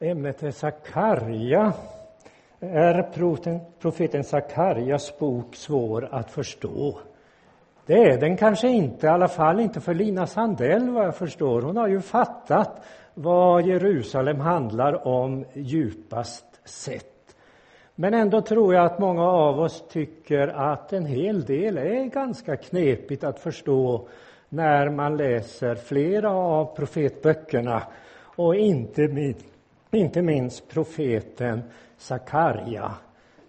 Ämnet är Sakarja. Är profeten Sakarjas bok svår att förstå? Det är den kanske inte, i alla fall inte för Lina Sandell vad jag förstår. Hon har ju fattat vad Jerusalem handlar om djupast sett. Men ändå tror jag att många av oss tycker att en hel del är ganska knepigt att förstå när man läser flera av profetböckerna och inte minst inte minst profeten Sakarja.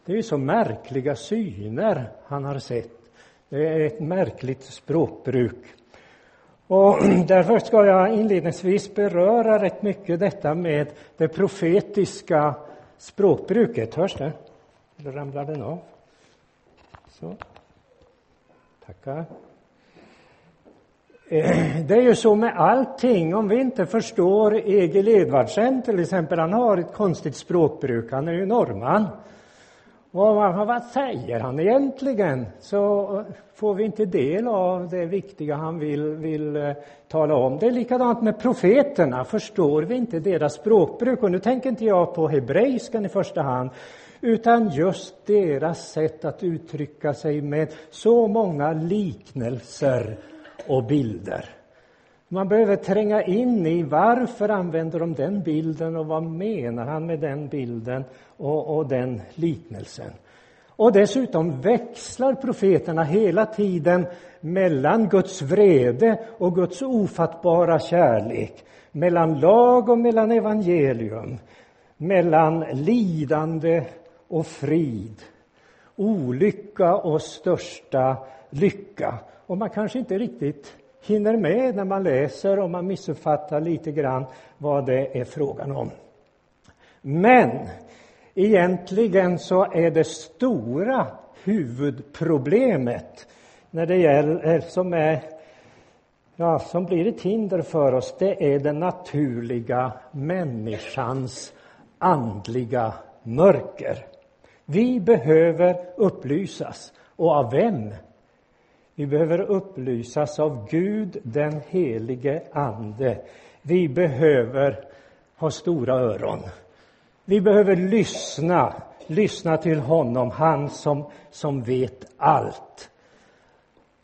Det är ju så märkliga syner han har sett. Det är ett märkligt språkbruk. Och därför ska jag inledningsvis beröra rätt mycket detta med det profetiska språkbruket. Hörs det? Eller ramlar den av? Så. Tackar. Eh, det är ju så med allting, om vi inte förstår Egil Edvardsen till exempel, han har ett konstigt språkbruk, han är ju norrman. Och vad säger han egentligen? Så eh, får vi inte del av det viktiga han vill, vill eh, tala om. Det är likadant med profeterna, förstår vi inte deras språkbruk? Och nu tänker inte jag på hebreiskan i första hand, utan just deras sätt att uttrycka sig med så många liknelser och bilder. Man behöver tränga in i varför använder de den bilden och vad menar han med den bilden och, och den liknelsen. Och dessutom växlar profeterna hela tiden mellan Guds vrede och Guds ofattbara kärlek, mellan lag och mellan evangelium, mellan lidande och frid, olycka och största lycka. Och man kanske inte riktigt hinner med när man läser och man missuppfattar lite grann vad det är frågan om. Men egentligen så är det stora huvudproblemet när det gäller, som, är, ja, som blir ett hinder för oss, det är den naturliga människans andliga mörker. Vi behöver upplysas. Och av vem? Vi behöver upplysas av Gud, den helige Ande. Vi behöver ha stora öron. Vi behöver lyssna, lyssna till honom, han som, som vet allt.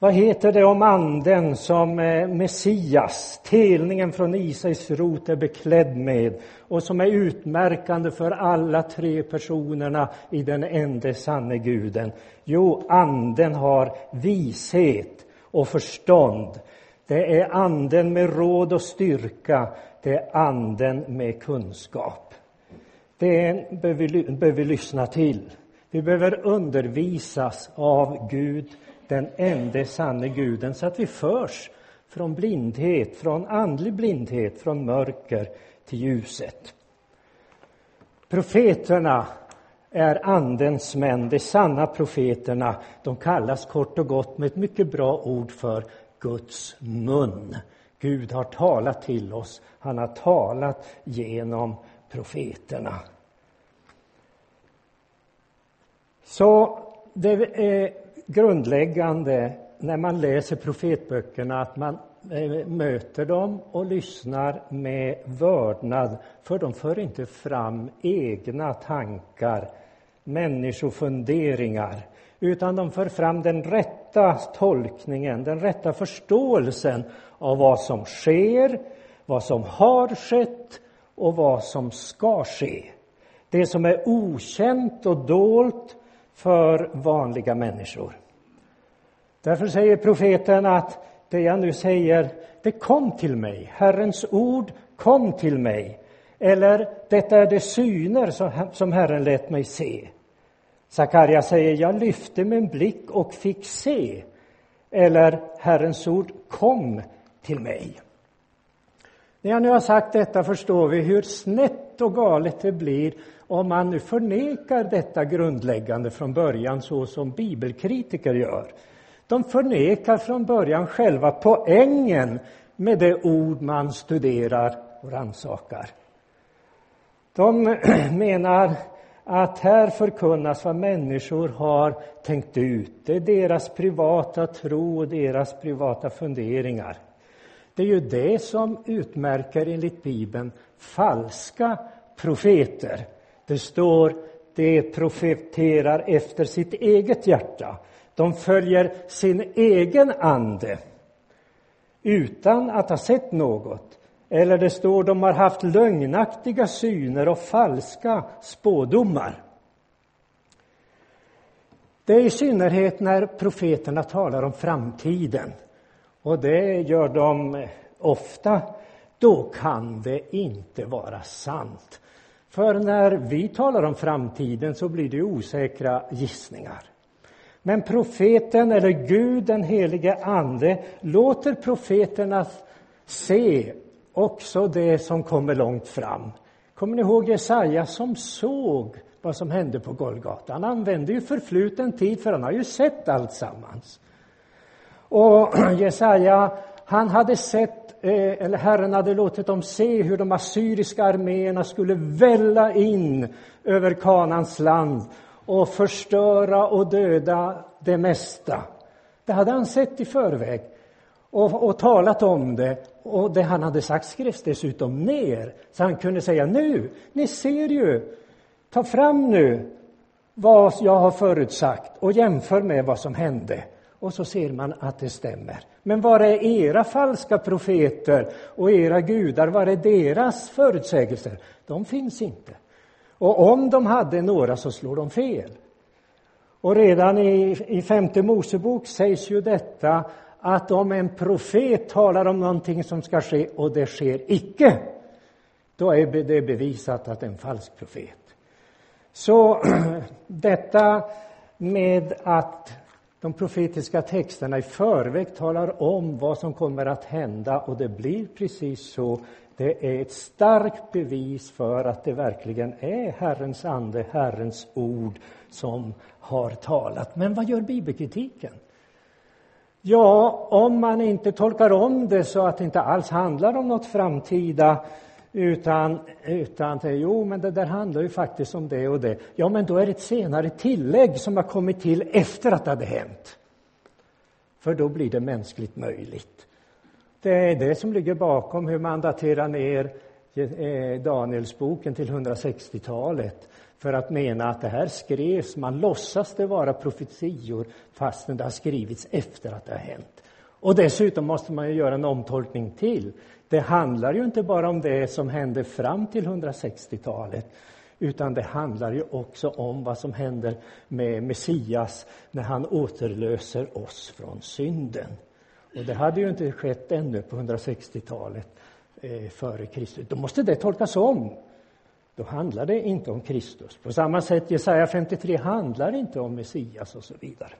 Vad heter det om anden som eh, Messias, telningen från Isais rot, är beklädd med och som är utmärkande för alla tre personerna i den ende sanne guden? Jo, anden har vishet och förstånd. Det är anden med råd och styrka. Det är anden med kunskap. Det behöver vi lyssna till. Vi behöver undervisas av Gud den enda sanne guden så att vi förs från blindhet, från andlig blindhet, från mörker till ljuset. Profeterna är Andens män, de sanna profeterna. De kallas kort och gott med ett mycket bra ord för Guds mun. Gud har talat till oss, han har talat genom profeterna. Så det är grundläggande när man läser profetböckerna att man eh, möter dem och lyssnar med vördnad, för de för inte fram egna tankar, människofunderingar, utan de för fram den rätta tolkningen, den rätta förståelsen av vad som sker, vad som har skett och vad som ska ske. Det som är okänt och dolt för vanliga människor. Därför säger profeten att det jag nu säger, det kom till mig. Herrens ord kom till mig. Eller, detta är de syner som Herren lät mig se. Sakarja säger, jag lyfte min blick och fick se. Eller, Herrens ord kom till mig. När jag nu har sagt detta förstår vi hur snett och galet det blir om man nu förnekar detta grundläggande från början så som bibelkritiker gör. De förnekar från början själva poängen med det ord man studerar och rannsakar. De menar att här förkunnas vad människor har tänkt ut. Det är deras privata tro och deras privata funderingar. Det är ju det som utmärker, enligt Bibeln, falska profeter. Det står, de profeterar efter sitt eget hjärta. De följer sin egen ande utan att ha sett något. Eller det står, de har haft lögnaktiga syner och falska spådomar. Det är i synnerhet när profeterna talar om framtiden, och det gör de ofta, då kan det inte vara sant. För när vi talar om framtiden så blir det osäkra gissningar. Men profeten, eller Gud, den helige Ande, låter profeterna se också det som kommer långt fram. Kommer ni ihåg Jesaja som såg vad som hände på Golgata? Han använde ju förfluten tid, för han har ju sett allt sammans. Och Jesaja, han hade sett, Eh, eller Herren hade låtit dem se hur de assyriska arméerna skulle välla in över Kanans land och förstöra och döda det mesta. Det hade han sett i förväg och, och talat om det. Och det han hade sagt skrevs dessutom ner, så han kunde säga nu, ni ser ju, ta fram nu vad jag har förutsagt och jämför med vad som hände. Och så ser man att det stämmer. Men var är era falska profeter och era gudar, var är deras förutsägelser? De finns inte. Och om de hade några så slår de fel. Och redan i, i femte Mosebok sägs ju detta att om en profet talar om någonting som ska ske och det sker icke, då är det bevisat att det är en falsk profet. Så detta med att de profetiska texterna i förväg talar om vad som kommer att hända och det blir precis så, det är ett starkt bevis för att det verkligen är Herrens ande, Herrens ord som har talat. Men vad gör bibelkritiken? Ja, om man inte tolkar om det så att det inte alls handlar om något framtida utan, utan jo, men det där handlar ju faktiskt om det och det. Ja, men då är det ett senare tillägg som har kommit till efter att det hade hänt. För då blir det mänskligt möjligt. Det är det som ligger bakom hur man daterar ner eh, Danielsboken till 160-talet för att mena att det här skrevs, man låtsas det vara profetior fastän det har skrivits efter att det har hänt. Och dessutom måste man ju göra en omtolkning till. Det handlar ju inte bara om det som hände fram till 160-talet utan det handlar ju också om vad som händer med Messias när han återlöser oss från synden. Och det hade ju inte skett ännu på 160-talet eh, före Kristus. Då måste det tolkas om. Då handlar det inte om Kristus. På samma sätt, Jesaja 53 handlar inte om Messias och så vidare.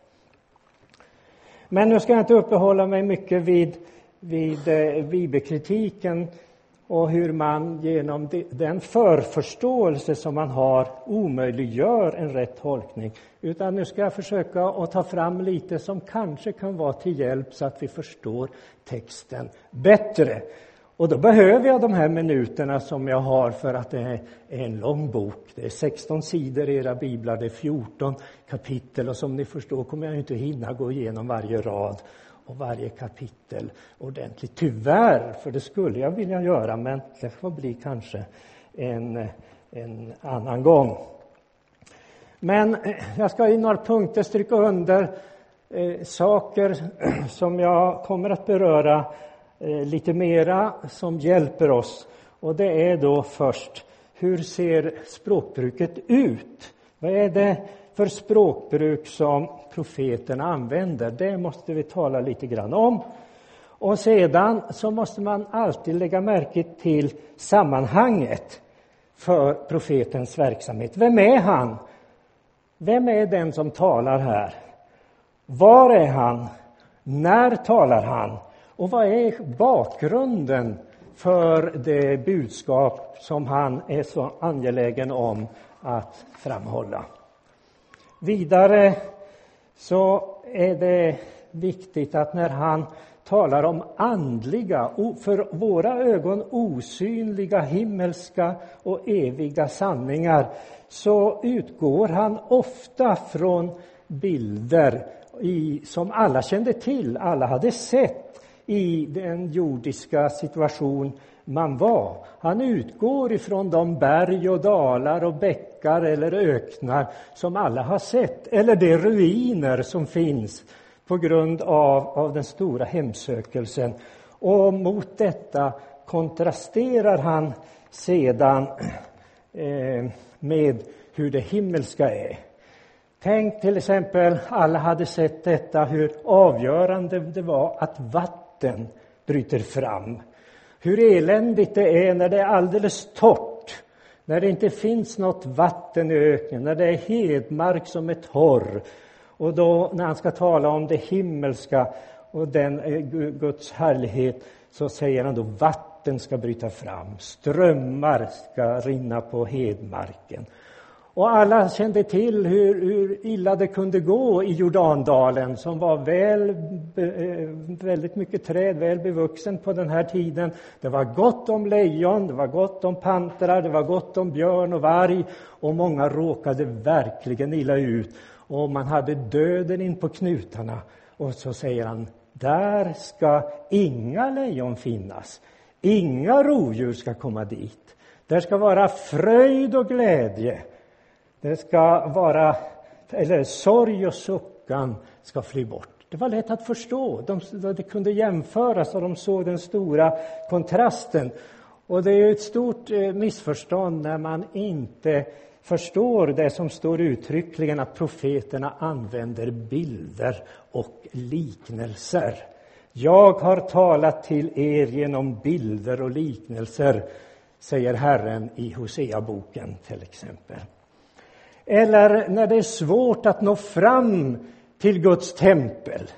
Men nu ska jag inte uppehålla mig mycket vid, vid eh, bibelkritiken och hur man genom den förförståelse som man har omöjliggör en rätt tolkning. Utan nu ska jag försöka att ta fram lite som kanske kan vara till hjälp så att vi förstår texten bättre. Och då behöver jag de här minuterna som jag har för att det är en lång bok. Det är 16 sidor i era biblar, det är 14 kapitel och som ni förstår kommer jag inte hinna gå igenom varje rad och varje kapitel ordentligt. Tyvärr, för det skulle jag vilja göra, men det får bli kanske en, en annan gång. Men eh, jag ska i några punkter stryka under eh, saker som jag kommer att beröra eh, lite mera som hjälper oss. Och det är då först, hur ser språkbruket ut? Vad är det för språkbruk som profeterna använder. Det måste vi tala lite grann om. Och sedan så måste man alltid lägga märke till sammanhanget för profetens verksamhet. Vem är han? Vem är den som talar här? Var är han? När talar han? Och vad är bakgrunden för det budskap som han är så angelägen om att framhålla? Vidare så är det viktigt att när han talar om andliga, för våra ögon osynliga, himmelska och eviga sanningar så utgår han ofta från bilder i, som alla kände till, alla hade sett i den jordiska situation man var. Han utgår ifrån de berg och dalar och bäckar eller öknar som alla har sett, eller de ruiner som finns på grund av, av den stora hemsökelsen. Och mot detta kontrasterar han sedan eh, med hur det himmelska är. Tänk till exempel, alla hade sett detta, hur avgörande det var att vatten bryter fram. Hur eländigt det är när det är alldeles torrt, när det inte finns något vatten i öknen, när det är hedmark som är torr. Och då när han ska tala om det himmelska och den eh, Guds härlighet så säger han då vatten ska bryta fram, strömmar ska rinna på hedmarken. Och alla kände till hur, hur, illa det kunde gå i Jordandalen som var väl, eh, väldigt mycket träd, väl bevuxen på den här tiden. Det var gott om lejon, det var gott om pantrar, det var gott om björn och varg och många råkade verkligen illa ut. Och man hade döden in på knutarna. Och så säger han, där ska inga lejon finnas. Inga rovdjur ska komma dit. Där ska vara fröjd och glädje. Det ska vara, eller sorg och suckan ska fly bort. Det var lätt att förstå. De, det kunde jämföras och de såg den stora kontrasten. Och det är ett stort eh, missförstånd när man inte förstår det som står uttryckligen att profeterna använder bilder och liknelser. Jag har talat till er genom bilder och liknelser, säger Herren i Hoseaboken, till exempel. Eller när det är svårt att nå fram till Guds tempel.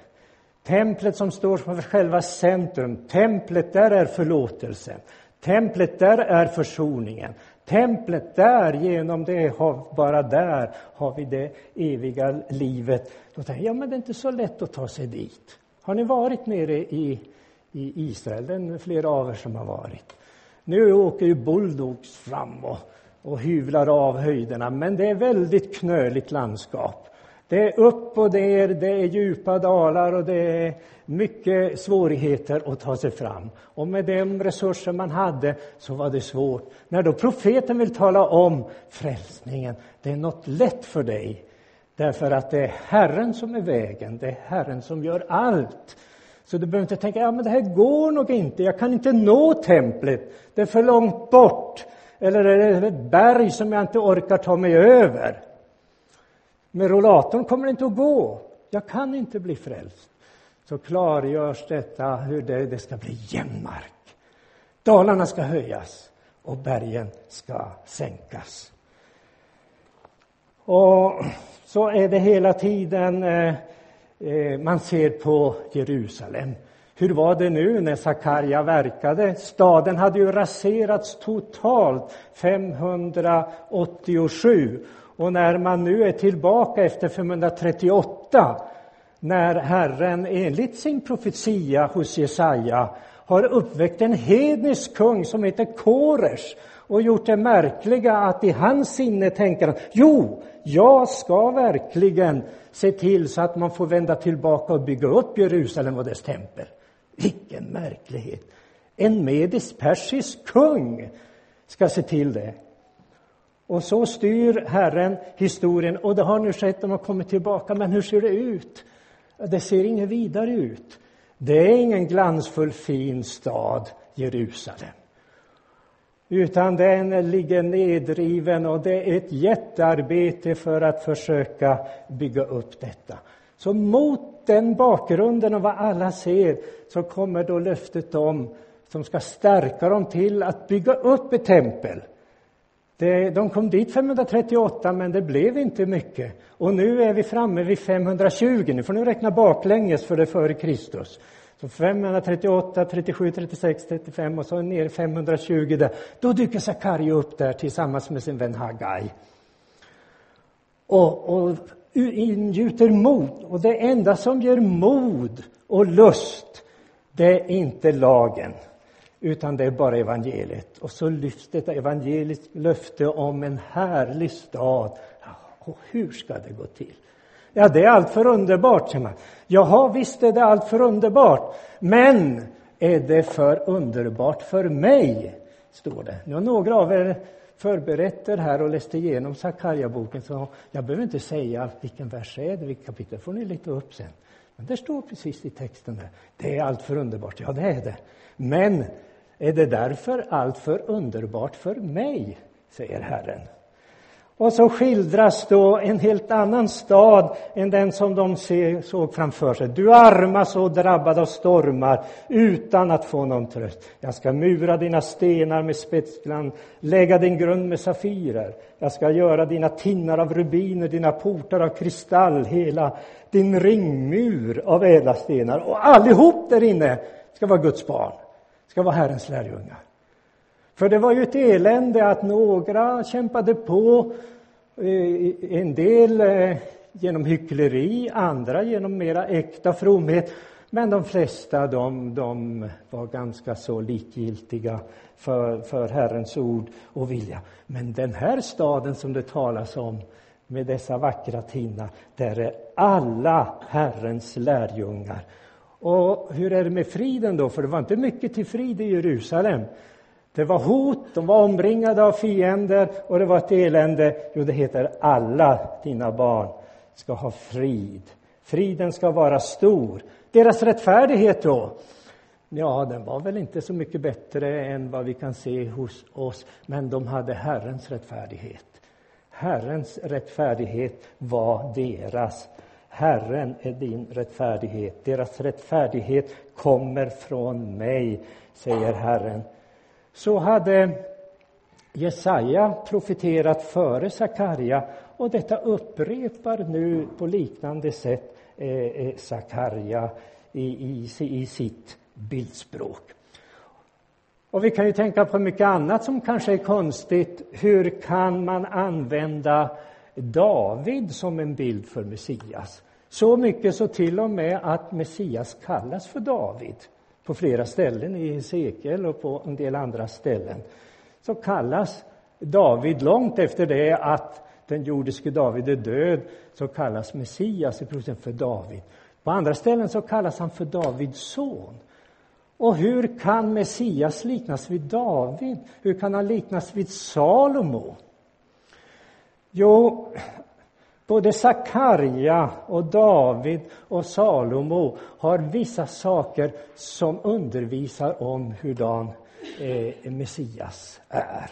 Templet som står för själva centrum. Templet, där är förlåtelsen. Templet, där är försoningen. Templet, där, genom det, bara där har vi det eviga livet. Då tänker jag, ja men det är inte så lätt att ta sig dit. Har ni varit nere i, i Israel? Det är flera av er som har varit. Nu åker ju bulldogs fram och och hyvlar av höjderna, men det är väldigt knöligt landskap. Det är upp och ner, det är djupa dalar och det är mycket svårigheter att ta sig fram. Och med de resurser man hade så var det svårt. När då profeten vill tala om frälsningen, det är något lätt för dig. Därför att det är Herren som är vägen, det är Herren som gör allt. Så du behöver inte tänka, ja men det här går nog inte, jag kan inte nå templet, det är för långt bort. Eller är det ett berg som jag inte orkar ta mig över? Med rollatorn kommer det inte att gå. Jag kan inte bli frälst. Så klargörs detta hur det, det ska bli jämn mark. Dalarna ska höjas och bergen ska sänkas. Och så är det hela tiden eh, eh man ser på Jerusalem. Hur var det nu när Sakarja verkade? Staden hade ju raserats totalt 587. Och när man nu är tillbaka efter 538, när Herren enligt sin profetia hos Jesaja har uppväckt en hednisk kung som heter Koresh och gjort det märkliga att i hans sinne tänker han, jo, jag ska verkligen se till så att man får vända tillbaka och bygga upp Jerusalem och dess tempel. Vilken märklighet! En medisk-persisk kung ska se till det. Och så styr Herren historien, och det har nu skett, de har kommit tillbaka, men hur ser det ut? Det ser inget vidare ut. Det är ingen glansfull fin stad, Jerusalem. Utan den ligger nedriven och det är ett jättearbete för att försöka bygga upp detta. Så mot den bakgrunden och vad alla ser så kommer då löftet om som ska stärka dem till att bygga upp ett tempel. Det, de kom dit 538, men det blev inte mycket. Och nu är vi framme vid 520. Nu får ni räkna baklänges för det före Kristus. Så 538, 37, 36, 35 och så ner 520 där. Då dyker Sakarja upp där tillsammans med sin vän Hagai. Och, och ingjuter mod. Och det enda som ger mod och lust, det är inte lagen, utan det är bara evangeliet. Och så lyfts detta evangeliskt löfte om en härlig stad. Och hur ska det gå till? Ja, det är allt för underbart, säger man. Jaha, visst är det allt för underbart. Men är det för underbart för mig, står det. Nu har några av er förberett er här och läst igenom Sakarja-boken, så jag behöver inte säga vilken vers är det, vilket kapitel får ni leta upp sen. Men det står precis i texten där. Det är allt för underbart. Ja, det är det. Men är det därför allt för underbart för mig, säger Herren. Och så skildras då en helt annan stad än den som de såg framför sig. Du arma så drabbad av stormar utan att få någon tröst. Jag ska mura dina stenar med spetsglan, lägga din grund med safirer. Jag ska göra dina tinnar av rubiner, dina portar av kristall, hela din ringmur av ädla stenar. Och allihop där inne ska vara Guds barn, ska vara Herrens lärjungar. För det var ju ett elände att några kämpade på, eh, en del eh, genom hyckleri, andra genom mera äkta fromhet. Men de flesta de, de var ganska så likgiltiga för, för Herrens ord och vilja. Men den här staden som det talas om med dessa vackra tinnar, där är alla Herrens lärjungar. Och hur är det med friden då? För det var inte mycket till frid i Jerusalem. Det var hot, de var omringade av fiender och det var ett elände. Jo, det heter alla dina barn ska ha frid. Friden ska vara stor. Deras rättfärdighet då? Ja, den var väl inte så mycket bättre än vad vi kan se hos oss, men de hade Herrens rättfärdighet. Herrens rättfärdighet var deras. Herren är din rättfärdighet. Deras rättfärdighet kommer från mig, säger Herren. Så hade Jesaja profeterat före Sakarja och detta upprepar nu på liknande sätt eh, eh, Sakarja i, i, i sitt bildspråk. Och vi kan ju tänka på mycket annat som kanske är konstigt. Hur kan man använda David som en bild för Messias? Så mycket så till och med att Messias kallas för David på flera ställen i Hesekiel och på en del andra ställen. Så kallas David, långt efter det att den jordiske David är död, så kallas Messias i procent för David. På andra ställen så kallas han för Davids son. Och hur kan Messias liknas vid David? Hur kan han liknas vid Salomo? Jo, både Sakarja och David och Salomo har vissa saker som undervisar om hurdan eh, Messias är.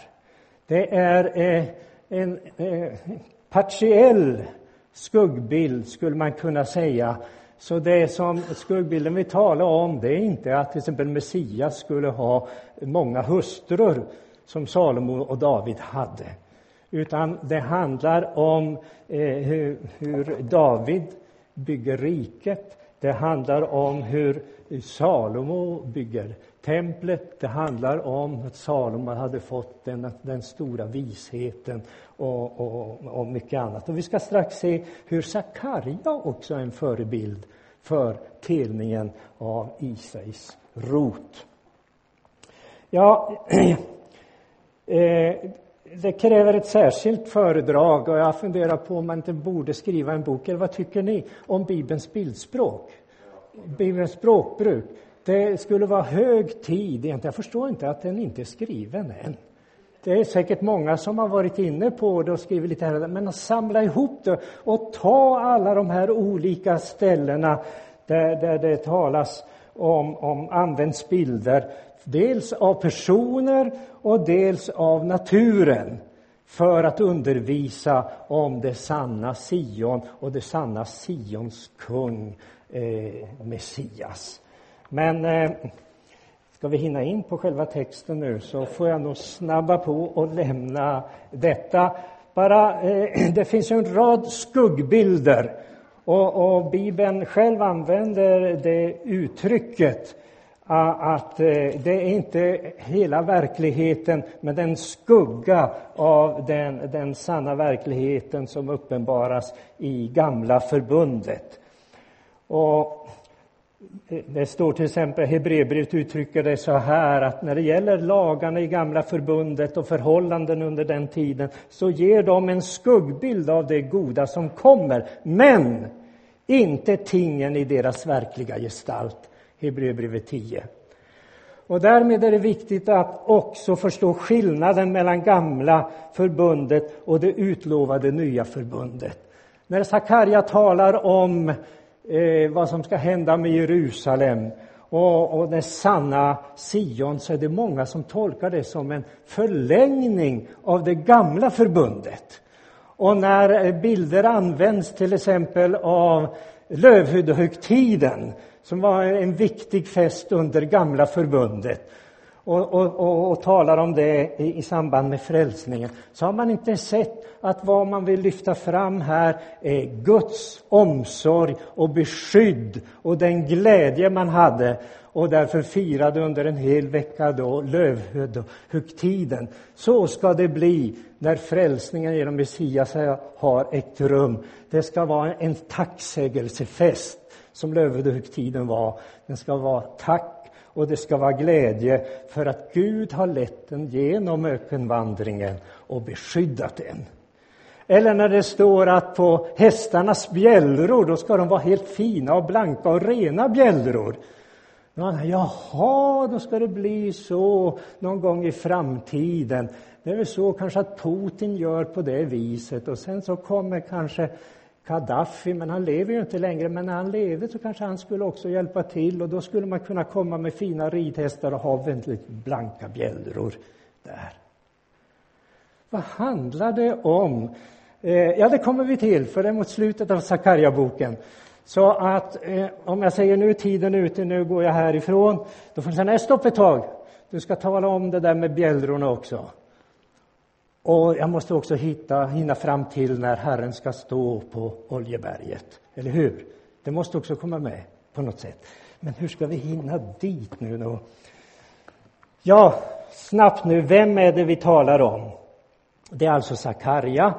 Det är eh, en eh, partiell skuggbild, skulle man kunna säga, så det som skuggbilden vi talar om, det är inte att till exempel Messias skulle ha många hustrur som Salomo och David hade. Utan det handlar om eh, hur, hur David bygger riket. Det handlar om hur Salomo bygger templet. Det handlar om att Salomo hade fått den, den stora visheten och, och, och mycket annat. Och vi ska strax se hur Sakarja också är en förebild för telningen av Isais rot. Ja, eh, det kräver ett särskilt föredrag och jag funderar på om man inte borde skriva en bok, eller vad tycker ni om Bibelns bildspråk? Bibelns språkbruk. Det skulle vara hög tid. Jag förstår inte att den inte är skriven än. Det är säkert många som har varit inne på det och skrivit lite här men att samla ihop det och ta alla de här olika ställena där, där det talas om, om används bilder, dels av personer och dels av naturen för att undervisa om det sanna Sion och det sanna Sions kung, eh, Messias. Men eh, ska vi hinna in på själva texten nu så får jag nog snabba på och lämna detta. Bara, eh, det finns en rad skuggbilder och, och Bibeln själv använder det uttrycket att eh, det är inte hela verkligheten, men den skugga av den, den sanna verkligheten som uppenbaras i Gamla förbundet. Och eh, det står till exempel, Hebreerbrevet uttrycker det så här att när det gäller lagarna i Gamla förbundet och förhållanden under den tiden så ger de en skuggbild av det goda som kommer, men inte tingen i deras verkliga gestalt. Hebreerbrevet 10. Och därmed är det viktigt att också förstå skillnaden mellan gamla förbundet och det utlovade nya förbundet. När Sakarja talar om eh, vad som ska hända med Jerusalem och, och det sanna Sion så är det många som tolkar det som en förlängning av det gamla förbundet. Och när eh, bilder används till exempel av Lövhyddehögtiden som var en viktig fest under gamla förbundet och, och, och, och, talar om det i, i samband med frälsningen så har man inte sett att vad man vill lyfta fram här är Guds omsorg och beskydd och den glädje man hade och därför firade under en hel vecka då lövhögtiden. Så ska det bli när frälsningen genom Messias har ägt rum. Det ska vara en tacksägelsefest som lövhögtiden var. Den ska vara tack och det ska vara glädje för att Gud har lett den genom ökenvandringen och beskyddat den. Eller när det står att på hästarnas bjällror, då ska de vara helt fina och blanka och rena bjällror. Jaha, då ska det bli så någon gång i framtiden. Det är väl så kanske att Putin gör på det viset och sen så kommer kanske Gaddafi, men han lever ju inte längre, men när han levde så kanske han skulle också hjälpa till och då skulle man kunna komma med fina ridhästar och ha väldigt blanka bjällror där. Vad handlar det om? Eh, ja, det kommer vi till, för det är mot slutet av Sakarja-boken. Så att eh, om jag säger nu är tiden ute, nu går jag härifrån, då får ni säga nej, stopp ett tag. Du ska tala om det där med bjällrorna också. Och jag måste också hitta, hinna fram till när Herren ska stå på Oljeberget. Eller hur? Det måste också komma med på något sätt. Men hur ska vi hinna dit nu då? Ja, snabbt nu, vem är det vi talar om? Det är alltså Sakarja.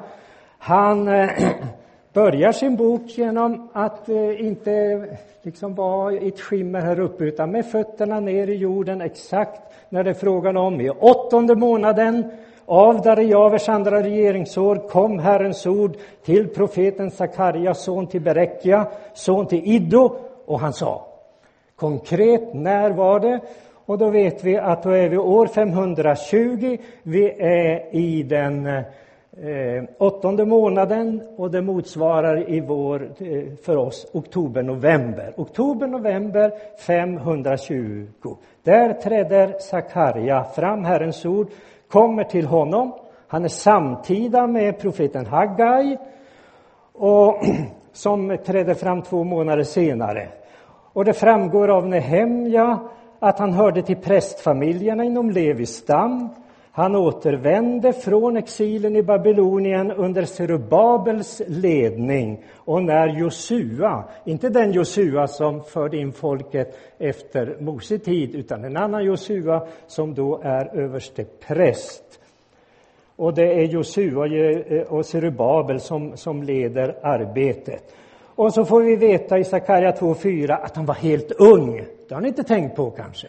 Han eh, börjar sin bok genom att eh, inte liksom vara i ett skimmer här uppe, utan med fötterna ner i jorden exakt när det är frågan om i åttonde månaden av Darjavers andra regeringsår kom Herrens ord till profeten Sakarja, son till Berekia, son till Iddo, och han sa konkret, när var det? Och då vet vi att då är vi år 520, vi är i den eh, åttonde månaden och det motsvarar i vår, eh, för oss oktober-november. Oktober-november 520. Där träder Sakarja fram, Herrens ord, kommer till honom. Han är samtida med profeten Haggai och, som trädde fram två månader senare. Och det framgår av Nehemja att han hörde till prästfamiljerna inom Levis stam. Han återvände från exilen i Babylonien under Serubabels ledning och när Josua, inte den Josua som förde in folket efter Mose tid, utan en annan Josua som då är överste präst. Och det är Josua eh, eh, och Serubabel som, som leder arbetet. Och så får vi veta i Sakarja 2.4 att han var helt ung. Det har ni inte tänkt på kanske?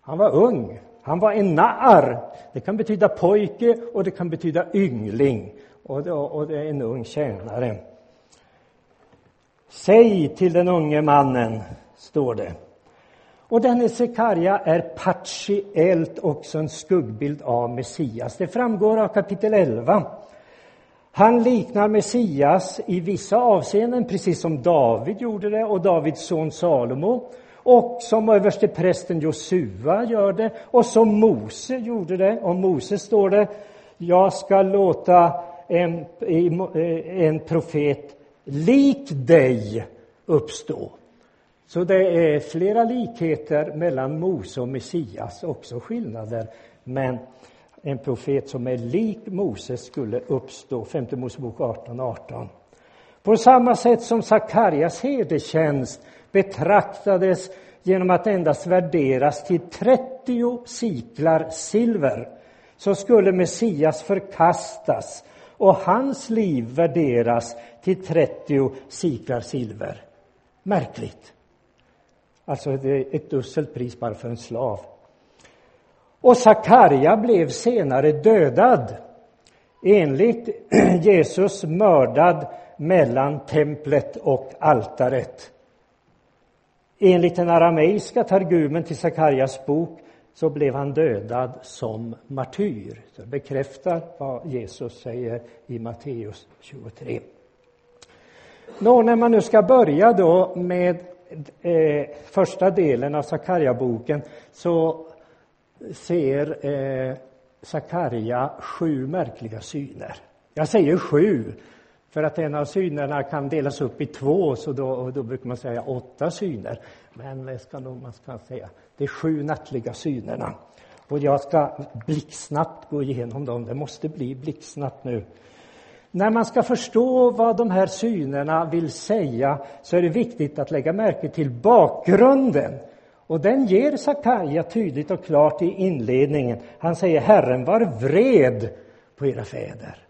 Han var ung. Han var en narr. Det kan betyda pojke och det kan betyda yngling. Och det, och det är en ung tjänare. Säg till den unge mannen, står det. Och denne Sekarja är partiellt också en skuggbild av Messias. Det framgår av kapitel 11. Han liknar Messias i vissa avseenden, precis som David gjorde det och Davids son Salomo och som översteprästen Josua gör det och som Mose gjorde det. Om Mose står det jag ska låta en, en profet lik dig uppstå. Så det är flera likheter mellan Mose och Messias, också skillnader. Men en profet som är lik Mose skulle uppstå, femte Mosebok 18, 18. På samma sätt som Sakarias herdetjänst betraktades genom att endast värderas till 30 siklar silver så skulle Messias förkastas och hans liv värderas till 30 siklar silver. Märkligt. Alltså det är ett dusselt pris bara för en slav. Och Sakarja blev senare dödad enligt Jesus mördad mellan templet och altaret. Enligt den arameiska targumen till Sakarias bok så blev han dödad som martyr. Det bekräftar vad Jesus säger i Matteus 23. Nå, när man nu ska börja då med eh, första delen av Sakarja-boken så ser eh, Sakarja sju märkliga syner. Jag säger sju, för att en av synerna kan delas upp i två, så då, då brukar man säga åtta syner. Men det ska nog, man ska säga, de sju nattliga synerna. Och jag ska blixtsnabbt gå igenom dem. Det måste bli blixtsnabbt nu. När man ska förstå vad de här synerna vill säga så är det viktigt att lägga märke till bakgrunden. Och den ger Sakarja tydligt och klart i inledningen. Han säger Herren var vred på era fäder.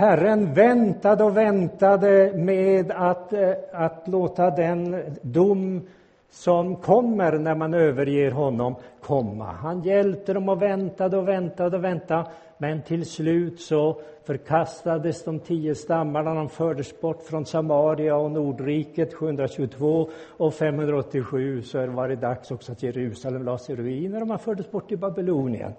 Herren väntade och väntade med att, eh, att låta den dom som kommer när man överger honom komma. Han hjälpte dem och väntade och väntade och väntade. Men till slut så förkastades de tio stammarna. De fördes bort från Samaria och Nordriket 722 och 587 så var det dags också att Jerusalem lades i ruiner och man fördes bort till Babylonien.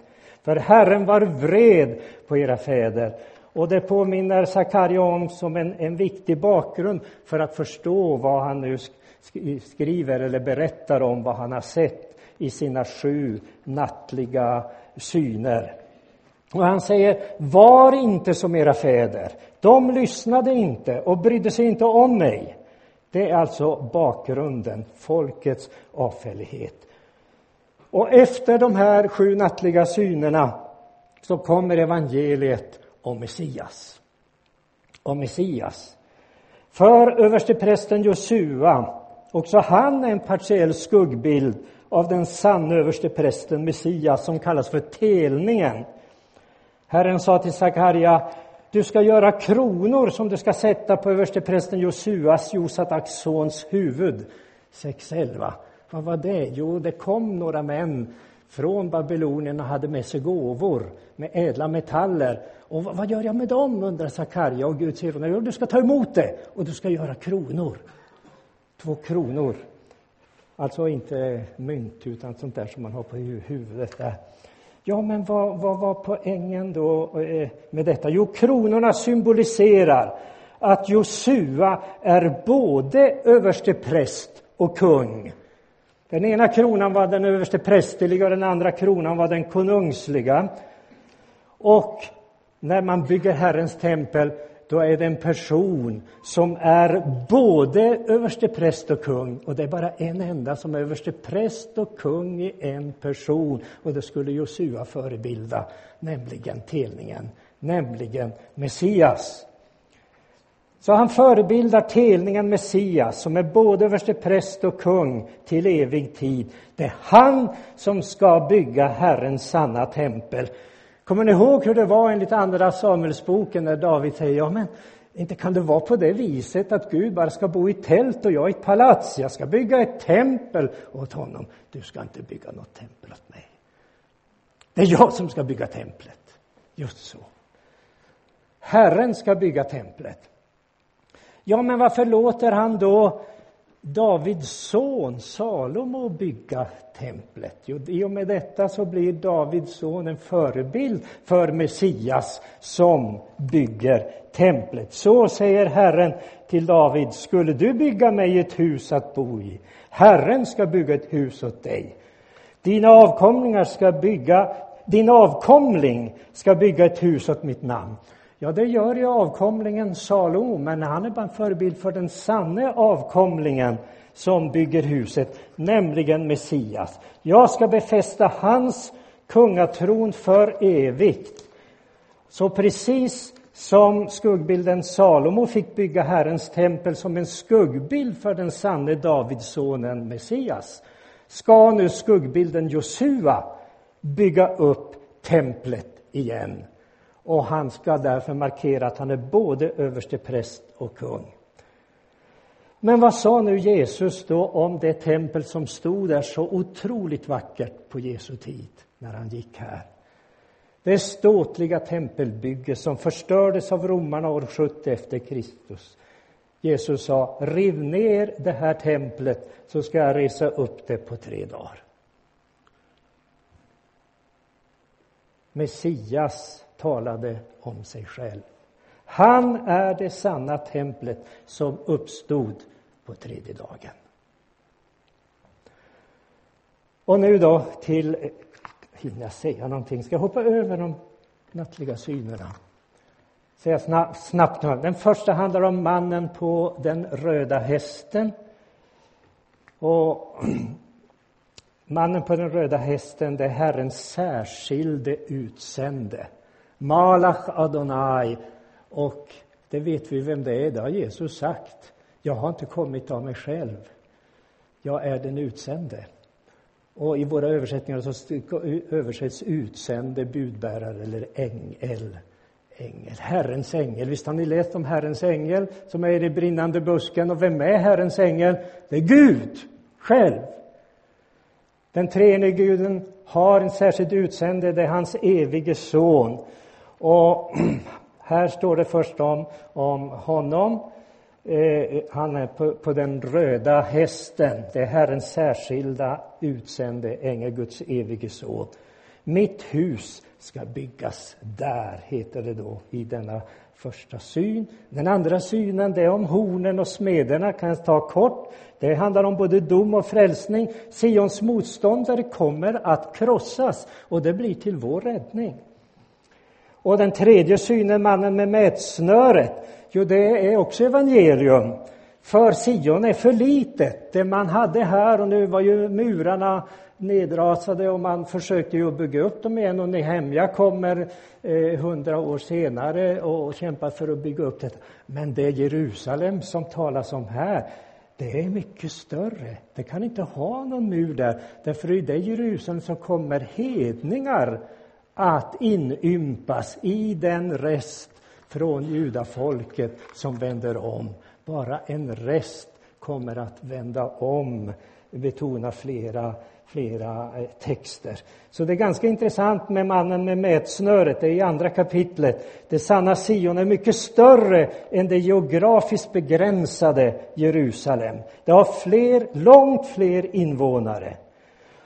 För Herren var vred på era fäder och det påminner Sakarja om som en, en viktig bakgrund för att förstå vad han nu skriver eller berättar om vad han har sett i sina sju nattliga syner. Och han säger, var inte som era fäder. De lyssnade inte och brydde sig inte om mig. Det är alltså bakgrunden, folkets avfällighet. Och efter de här sju nattliga synerna så kommer evangeliet om Messias. Om Messias. För översteprästen Josua, också han är en partiell skuggbild av den sanne översteprästen Messias som kallas för telningen. Herren sa till Sakarja, du ska göra kronor som du ska sätta på översteprästen Josuas, Josataks sons huvud. 6.11. Vad var det? Jo, det kom några män från Babylonien och hade med sig gåvor med ädla metaller. Och vad, gör jag med dem, undrar Sakarja. Och Gud säger honom, du ska ta emot det och du ska göra kronor. Två kronor. Alltså inte mynt, utan sånt där som man har på huvudet. Där. Ja, men vad, vad var poängen då eh, med detta? Jo, kronorna symboliserar att Josua är både överstepräst och kung. Den ena kronan var den översteprästerliga och den andra kronan var den konungsliga. Och när man bygger Herrens tempel, då är det en person som är både överstepräst och kung. Och det är bara en enda som är överstepräst och kung i en person. Och det skulle Josua förebilda, nämligen telningen, nämligen Messias. Så han förebildar telningen Messias som är både överstepräst och kung till evig tid. Det är han som ska bygga Herrens sanna tempel. Kommer ni ihåg hur det var enligt Andra Samuelsboken när David säger ja men inte kan det vara på det viset att Gud bara ska bo i tält och jag i ett palats. Jag ska bygga ett tempel åt honom. Du ska inte bygga något tempel åt mig. Det är jag som ska bygga templet. Just så. Herren ska bygga templet. Ja, men varför låter han då Davids son Salomo bygga templet? Jo, i och med detta så blir Davids son en förebild för Messias som bygger templet. Så säger Herren till David, skulle du bygga mig ett hus att bo i? Herren ska bygga ett hus åt dig. Dina avkomlingar ska bygga, din avkomling ska bygga ett hus åt mitt namn. Ja, det gör ju avkomlingen Salomo, men han är bara en förebild för den sanne avkomlingen som bygger huset, nämligen Messias. Jag ska befästa hans kungatron för evigt. Så precis som skuggbilden Salomo fick bygga Herrens tempel som en skuggbild för den sanne Davidssonen Messias, ska nu skuggbilden Josua bygga upp templet igen och han ska därför markera att han är både överste präst och kung. Men vad sa nu Jesus då om det tempel som stod där så otroligt vackert på Jesu tid när han gick här? Det ståtliga tempelbygge som förstördes av romarna år 70 efter Kristus. Jesus sa, riv ner det här templet så ska jag resa upp det på tre dagar. Messias talade om sig själv. Han är det sanna templet som uppstod på tredje dagen. Och nu då till, hinner jag säga någonting? Ska jag hoppa över de nattliga synerna? Säga snabbt, snabbt Den första handlar om mannen på den röda hästen. Och mannen på den röda hästen, det är Herrens särskilde utsände. Malach Adonai. Och det vet vi vem det är, det har Jesus sagt. Jag har inte kommit av mig själv. Jag är den utsände. Och i våra översättningar så översätts utsände, budbärare eller ängel. Ängel, Herrens ängel. Visst har ni läst om Herrens ängel som är i den brinnande busken? Och vem är Herrens ängel? Det är Gud själv. Den treenige guden har en särskild utsände, det är hans evige son. Och här står det först om, om honom. Eh, han är på, på, den röda hästen. Det är Herrens särskilda utsände ängel, Guds evige son. Mitt hus ska byggas där, heter det då i denna första syn. Den andra synen det är om hornen och smederna, kan jag ta kort. Det handlar om både dom och frälsning. Sions motståndare kommer att krossas och det blir till vår räddning. Och den tredje synen, mannen med mätsnöret, jo det är också evangelium. För Sion är för litet. Det man hade här, och nu var ju murarna nedrasade och man försökte ju bygga upp dem igen och Nehemja kommer eh, hundra år senare och kämpar för att bygga upp det. Men det Jerusalem som talas om här, det är mycket större. Det kan inte ha någon mur där, därför i det Jerusalem så kommer hedningar att inympas i den rest från judafolket som vänder om. Bara en rest kommer att vända om, betonar flera flera eh, texter. Så det är ganska intressant med mannen med mätsnöret, det är i andra kapitlet. Det sanna Sion är mycket större än det geografiskt begränsade Jerusalem. Det har fler, långt fler invånare.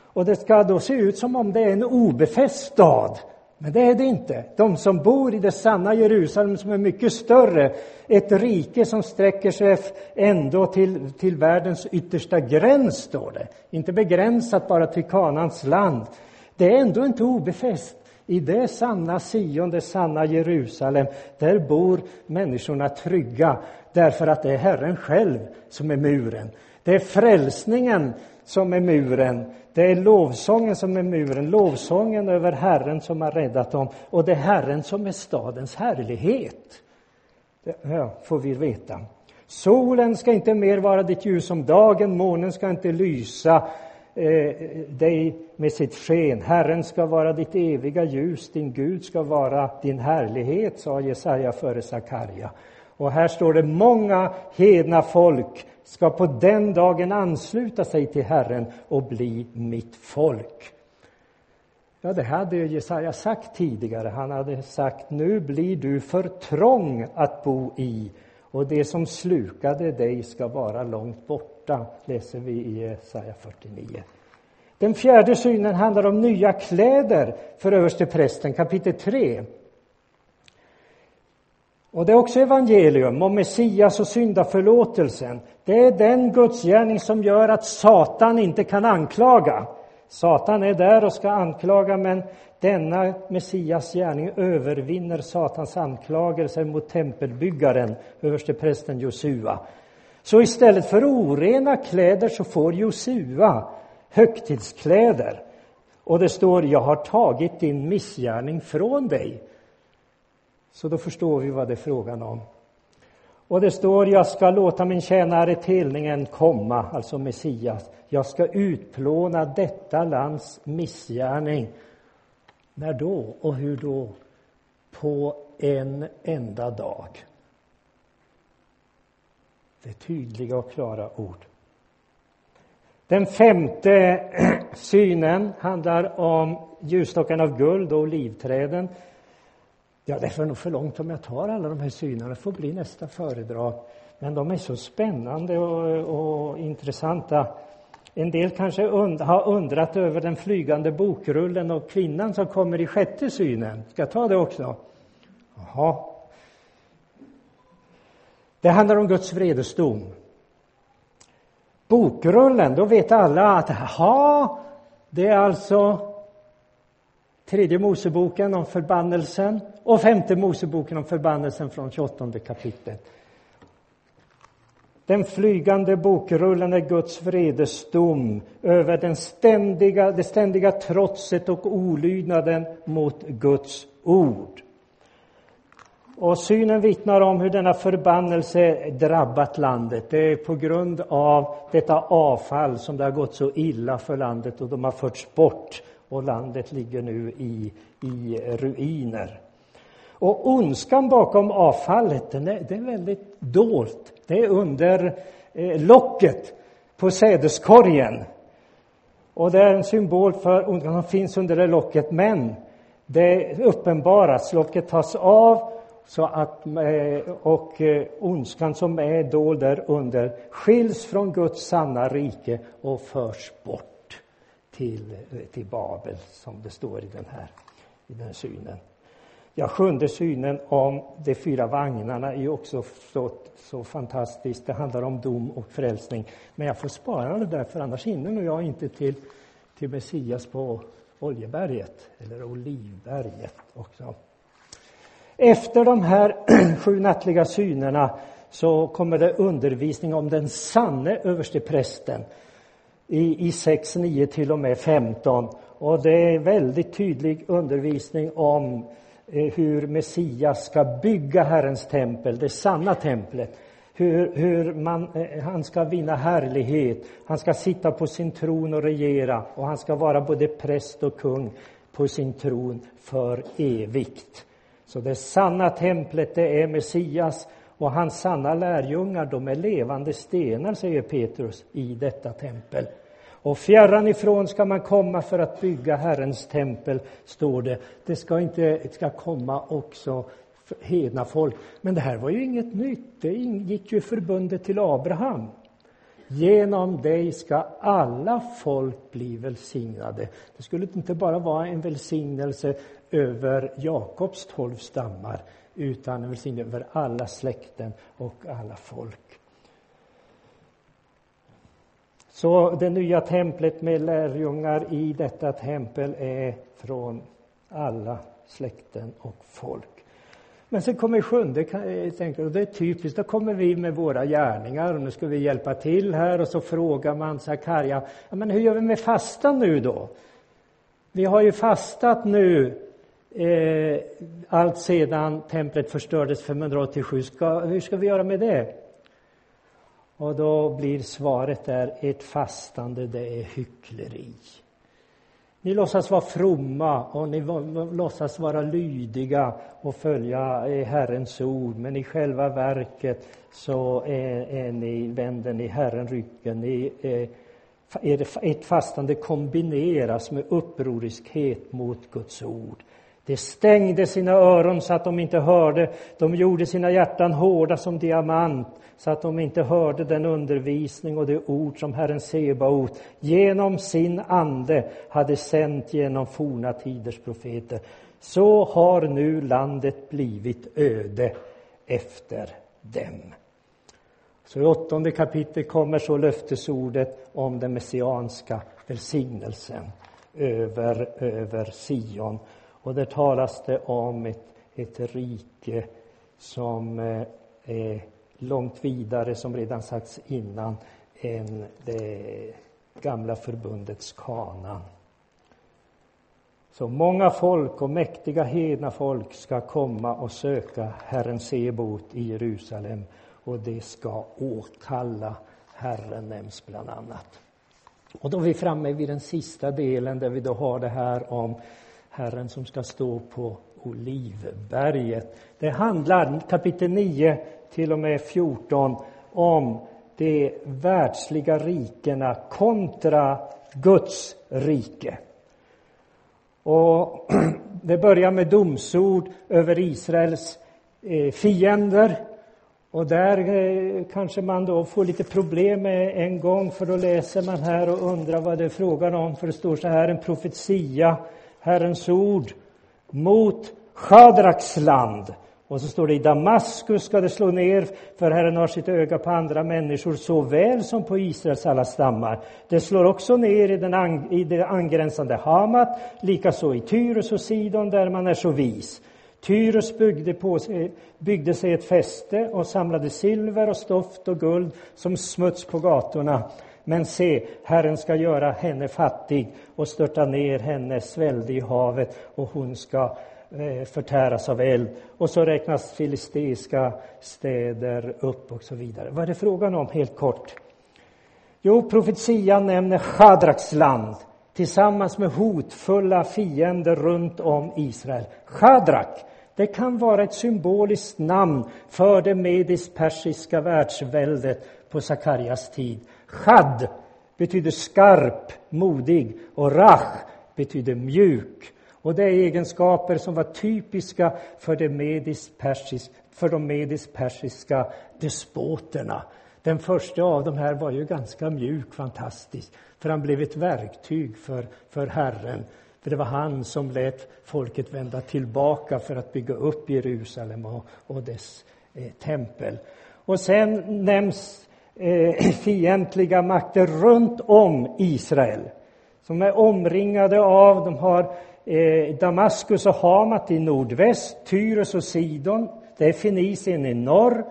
Och det ska då se ut som om det är en obefäst stad. Men det är det inte. De som bor i det sanna Jerusalem som är mycket större, ett rike som sträcker sig ändå till, till världens yttersta gräns, står det. Inte begränsat bara till Kanans land. Det är ändå inte obefäst. I det sanna Sion, det sanna Jerusalem, där bor människorna trygga därför att det är Herren själv som är muren. Det är frälsningen som är muren. Det är lovsången som är muren, lovsången över Herren som har räddat dem. Och det är Herren som är stadens härlighet. Det ja, får vi veta. Solen ska inte mer vara ditt ljus om dagen, månen ska inte lysa eh, dig med sitt sken. Herren ska vara ditt eviga ljus, din Gud ska vara din härlighet, sa Jesaja före Sakarja. Och här står det många hedna folk ska på den dagen ansluta sig till Herren och bli mitt folk. Ja, det hade Jesaja sagt tidigare. Han hade sagt nu blir du för trång att bo i och det som slukade dig ska vara långt borta, läser vi i Jesaja 49. Den fjärde synen handlar om nya kläder för översteprästen, kapitel 3. Och det är också evangelium om Messias och syndaförlåtelsen. Det är den gudsgärning som gör att Satan inte kan anklaga. Satan är där och ska anklaga, men denna Messias gärning övervinner Satans anklagelser mot tempelbyggaren, översteprästen Josua. Så istället för orena kläder så får Josua högtidskläder. Och det står, jag har tagit din missgärning från dig. Så då förstår vi vad det är frågan om. Och det står, jag ska låta min tjänare telningen komma, alltså Messias. Jag ska utplåna detta lands missgärning. När då och hur då? På en enda dag. Det är tydliga och klara ord. Den femte synen handlar om ljusstockarna av guld och olivträden. Ja, det är nog för långt om jag tar alla de här synerna. Det får bli nästa föredrag. Men de är så spännande och, och intressanta. En del kanske und har undrat över den flygande bokrullen och kvinnan som kommer i sjätte synen. Ska jag ta det också? Jaha. Det handlar om Guds vredesdom. Bokrullen, då vet alla att jaha, det är alltså tredje Moseboken om förbannelsen och femte Moseboken om förbannelsen från 28 kapitlet. Den flygande bokrullen är Guds vredesdom över den ständiga, det ständiga trotset och olydnaden mot Guds ord. Och synen vittnar om hur denna förbannelse drabbat landet. Det är på grund av detta avfall som det har gått så illa för landet och de har förts bort och landet ligger nu i, i ruiner. Och ondskan bakom avfallet, den är, det är väldigt dolt. Det är under eh, locket på sädeskorgen. Och det är en symbol för ondskan som finns under det locket, men det uppenbaras, locket tas av så att, eh, och eh, ondskan som är dold där under skiljs från Guds sanna rike och förs bort till, till Babel, som det står i den här, i den här synen. Ja, sjunde synen om de fyra vagnarna är också så, så fantastiskt. Det handlar om dom och frälsning. Men jag får spara det där, för annars hinner nog jag inte till, till Messias på Oljeberget, eller Olivberget också. Efter de här sju nattliga synerna så kommer det undervisning om den sanne översteprästen i, i 6, 9 till och med 15. Och det är väldigt tydlig undervisning om Eh, hur Messias ska bygga Herrens tempel, det sanna templet. Hur, hur man, eh, han ska vinna härlighet, han ska sitta på sin tron och regera och han ska vara både präst och kung på sin tron för evigt. Så det sanna templet, det är Messias och hans sanna lärjungar, de är levande stenar, säger Petrus, i detta tempel. Och fjärran ifrån ska man komma för att bygga Herrens tempel, står det. Det ska inte det ska komma också hedna folk. Men det här var ju inget nytt, det ingick ju förbundet till Abraham. Genom dig ska alla folk bli välsignade. Det skulle inte bara vara en välsignelse över Jakobs tolv stammar utan en välsignelse över alla släkten och alla folk. Så det nya templet med lärjungar i detta tempel är från alla släkten och folk. Men sen kommer sjunde, och eh, det är typiskt, då kommer vi med våra gärningar och nu ska vi hjälpa till här och så frågar man Sakarja, men hur gör vi med fastan nu då? Vi har ju fastat nu eh, allt sedan templet förstördes 587. Ska, hur ska vi göra med det? Och då blir svaret där, ert fastande det är hyckleri. Ni låtsas vara fromma och ni låtsas vara lydiga och följa eh, Herrens ord, men i själva verket så är, är ni, vänder ni Herren ryggen. Ni, är, eh, ert fastande kombineras med upproriskhet mot Guds ord. De stängde sina öron så att de inte hörde. De gjorde sina hjärtan hårda som diamant så att de inte hörde den undervisning och det ord som Herren Sebaot genom sin ande hade sänt genom forna tiders profeter. Så har nu landet blivit öde efter dem. Så i åttonde kapitlet kommer så löftesordet om den messianska välsignelsen över, över Sion. Och där talas det om ett, ett rike som eh, är långt vidare, som redan sagts innan, än det gamla förbundets Kana. Så många folk och mäktiga hedna folk ska komma och söka Herren Sebot i Jerusalem och det ska åkalla Herren nämns bland annat. Och då är vi framme vid den sista delen där vi då har det här om Herren som ska stå på Olivberget. Det handlar, kapitel 9 till och med 14, om de världsliga rikena kontra Guds rike. Och det börjar med domsord över Israels eh, fiender. Och där eh, kanske man då får lite problem med en gång, för då läser man här och undrar vad det är frågan om. För det står så här, en profetia, Herrens ord, mot Shadraks land. Och så står det i Damaskus ska det slå ner, för Herren har sitt öga på andra människor såväl som på Israels alla stammar. Det slår också ner i, den i det angränsande Hamat, likaså i Tyrus och Sidon där man är så vis. Tyrus byggde, på sig, byggde sig ett fäste och samlade silver och stoft och guld som smuts på gatorna. Men se, Herren ska göra henne fattig och störta ner hennes välde i havet och hon ska eh, förtäras av eld. Och så räknas filisteiska städer upp och så vidare. Vad är det frågan om helt kort? Jo, profetian nämner Shadraks land tillsammans med hotfulla fiender runt om Israel. Shadrak, det kan vara ett symboliskt namn för det medisk-persiska världsväldet på Sakarias tid. Chad betyder skarp, modig och rach betyder mjuk. Och det är egenskaper som var typiska för, det medisk-persisk, för de medisk-persiska despoterna. Den första av de här var ju ganska mjuk, fantastisk, för han blev ett verktyg för, för Herren. För det var han som lät folket vända tillbaka för att bygga upp Jerusalem och, och dess eh, tempel. Och sen nämns eh, fientliga makter runt om Israel som är omringade av, de har eh, Damaskus och Hamat i nordväst, Tyrus och Sidon, det är Fenicien i norr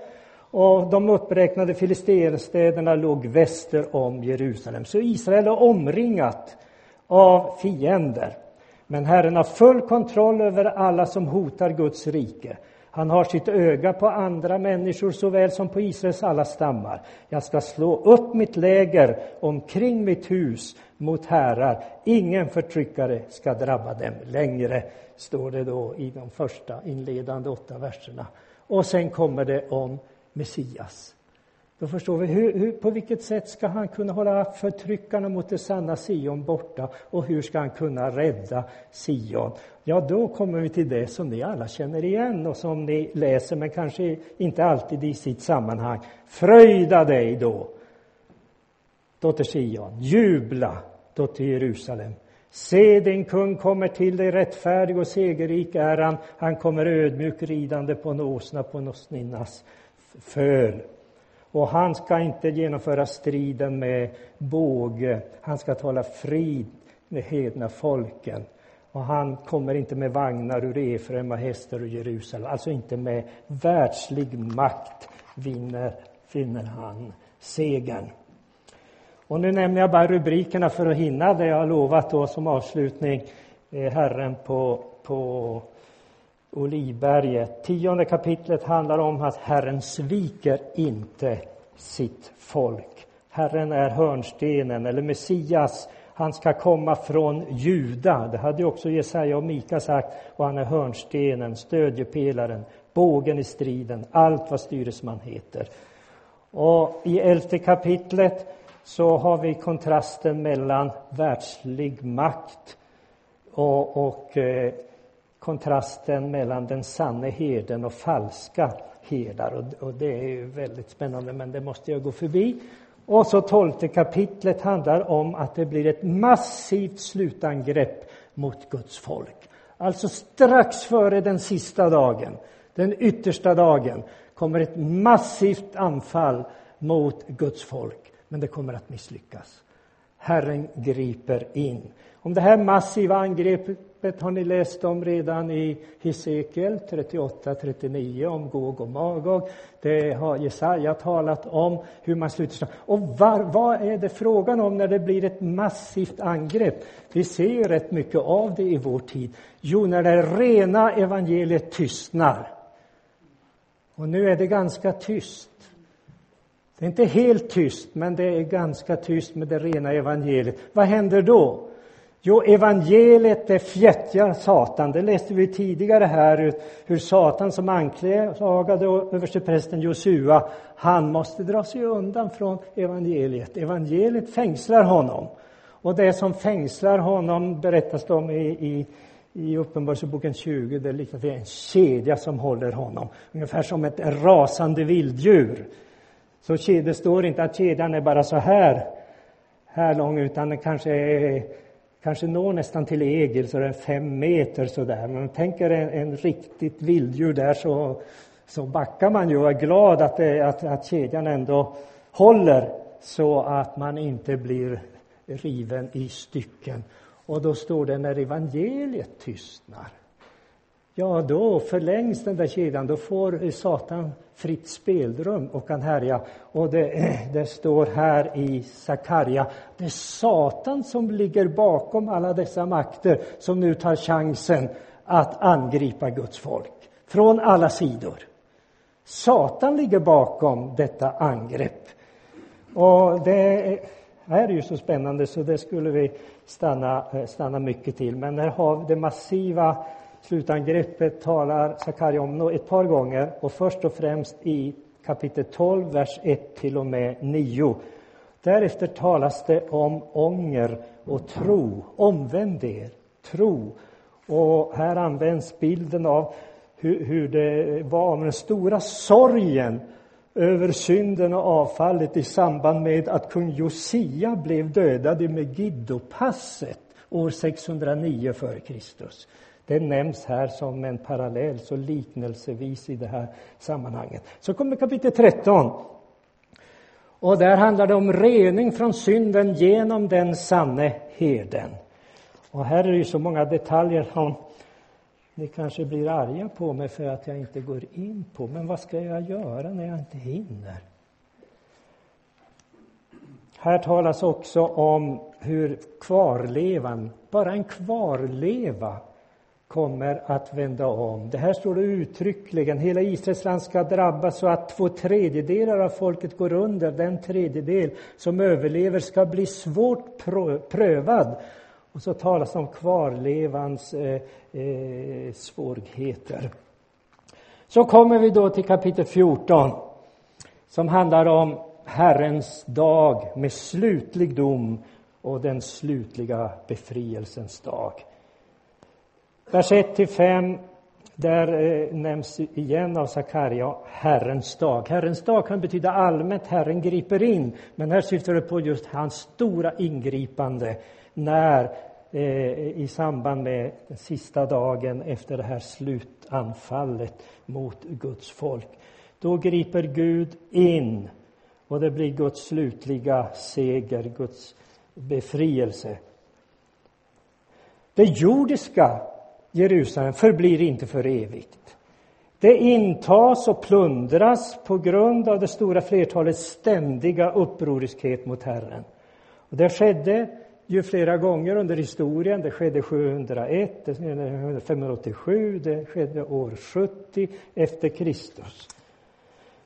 och de uppräknade filisterstäderna låg väster om Jerusalem. Så Israel är omringat av fiender. Men Herren har full kontroll över alla som hotar Guds rike. Han har sitt öga på andra människor såväl som på Israels alla stammar. Jag ska slå upp mitt läger omkring mitt hus mot härar. Ingen förtryckare ska drabba dem längre, står det då i de första inledande åtta verserna. Och sen kommer det om Messias. Då förstår vi hur, hur, på vilket sätt ska han kunna hålla förtryckarna mot det sanna Sion borta och hur ska han kunna rädda Sion? Ja, då kommer vi till det som ni alla känner igen och som ni läser, men kanske inte alltid i sitt sammanhang. Fröjda dig då, dotter Sion, jubla, dotter Jerusalem. Se, din kung kommer till dig, rättfärdig och segerrik är han. Han kommer ödmjuk ridande på en åsna på en åsninnas föl. Och han ska inte genomföra striden med båge, han ska tala frid med hedna folken. Och han kommer inte med vagnar ur Efraim och hästar ur Jerusalem, alltså inte med världslig makt vinner, vinner han segern. Och nu nämner jag bara rubrikerna för att hinna det jag har lovat då som avslutning. Eh, Herren på, på Olivberget. Tionde kapitlet handlar om att Herren sviker inte sitt folk. Herren är hörnstenen, eller Messias. Han ska komma från Juda. Det hade också Jesaja och Mika sagt. Och han är hörnstenen, stödjepelaren, bågen i striden, allt vad styresman heter. Och i elfte kapitlet så har vi kontrasten mellan världslig makt och, och eh, kontrasten mellan den sanne herden och falska herdar. Och, och, det är ju väldigt spännande, men det måste jag gå förbi. Och så tolfte kapitlet handlar om att det blir ett massivt slutangrepp mot Guds folk. Alltså strax före den sista dagen, den yttersta dagen, kommer ett massivt anfall mot Guds folk. Men det kommer att misslyckas. Herren griper in. Om det här massiva angreppet har ni läst om redan i Hesekiel 38-39 om Gog och Magog. Det har Jesaja talat om, hur man sluter Och var, vad är det frågan om när det blir ett massivt angrepp? Vi ser ju rätt mycket av det i vår tid. Jo, när det rena evangeliet tystnar. Och nu är det ganska tyst. Det är inte helt tyst, men det är ganska tyst med det rena evangeliet. Vad händer då? Jo, evangeliet det fjättjar Satan. Det läste vi tidigare här, hur Satan som anklagade översteprästen Josua, han måste dra sig undan från evangeliet. Evangeliet fängslar honom. Och det som fängslar honom berättas det om i, i, i Uppenbarelseboken 20. Det är liknande en kedja som håller honom, ungefär som ett rasande vilddjur. Så det står inte att kedjan är bara så här, här lång, utan den kanske, är, kanske når nästan till egel, så det är fem meter sådär. Men tänker en, en riktigt vilddjur där så, så backar man ju och är glad att, det, att, att kedjan ändå håller så att man inte blir riven i stycken. Och då står det när evangeliet tystnar. Ja, då förlängs den där kedjan, då får Satan fritt spelrum och kan härja. Och det, det står här i Sakarja, det är Satan som ligger bakom alla dessa makter som nu tar chansen att angripa Guds folk från alla sidor. Satan ligger bakom detta angrepp. Och det är ju så spännande så det skulle vi stanna, eh, stanna mycket till. Men här har vi det massiva slutangreppet talar Sakarja om ett par gånger och först och främst i kapitel 12, vers 1 till och med 9. Därefter talas det om ånger och tro. Omvänd er, tro. Och här används bilden av hur, hur det var med den stora sorgen över synden och avfallet i samband med att kung Josia blev dödad i Megiddopasset år 609 f.Kr. Det nämns här som en parallell, så liknelsevis i det här sammanhanget. Så kommer kapitel 13. Och där handlar det om rening från synden genom den sanne herden. Och här är det ju så många detaljer som ni kanske blir arga på mig för att jag inte går in på. Men vad ska jag göra när jag inte hinner? Här talas också om hur kvarlevan, bara en kvarleva, kommer att vända om. Det här står det uttryckligen. Hela Israels land ska drabbas så att två tredjedelar av folket går under. Den tredjedel som överlever ska bli svårt prövad. Och så talas om kvarlevans eh, eh, svårigheter. Så kommer vi då till kapitel 14 som handlar om Herrens dag med slutlig dom och den slutliga befrielsens dag. Vers 1-5, där eh, nämns igen av Sakarja Herrens dag. Herrens dag kan betyda allmänt, Herren griper in, men här syftar det på just hans stora ingripande när eh, i samband med den sista dagen efter det här slutanfallet mot Guds folk. Då griper Gud in och det blir Guds slutliga seger, Guds befrielse. Det jordiska Jerusalem förblir inte för evigt. Det intas och plundras på grund av det stora flertalets ständiga upproriskhet mot Herren. Och det skedde ju flera gånger under historien. Det skedde 701, 587, det skedde år 70 efter Kristus.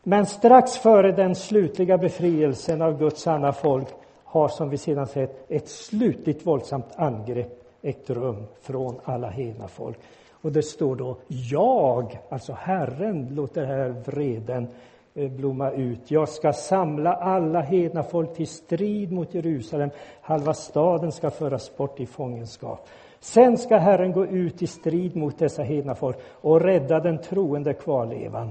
Men strax före den slutliga befrielsen av Guds sanna folk har, som vi sedan sett, ett slutligt våldsamt angrepp ägt rum från alla hedna folk. Och det står då jag, alltså Herren, låter här vreden eh, blomma ut. Jag ska samla alla hedna folk till strid mot Jerusalem. Halva staden ska föras bort i fångenskap. Sen ska Herren gå ut i strid mot dessa hedna folk och rädda den troende kvarlevan.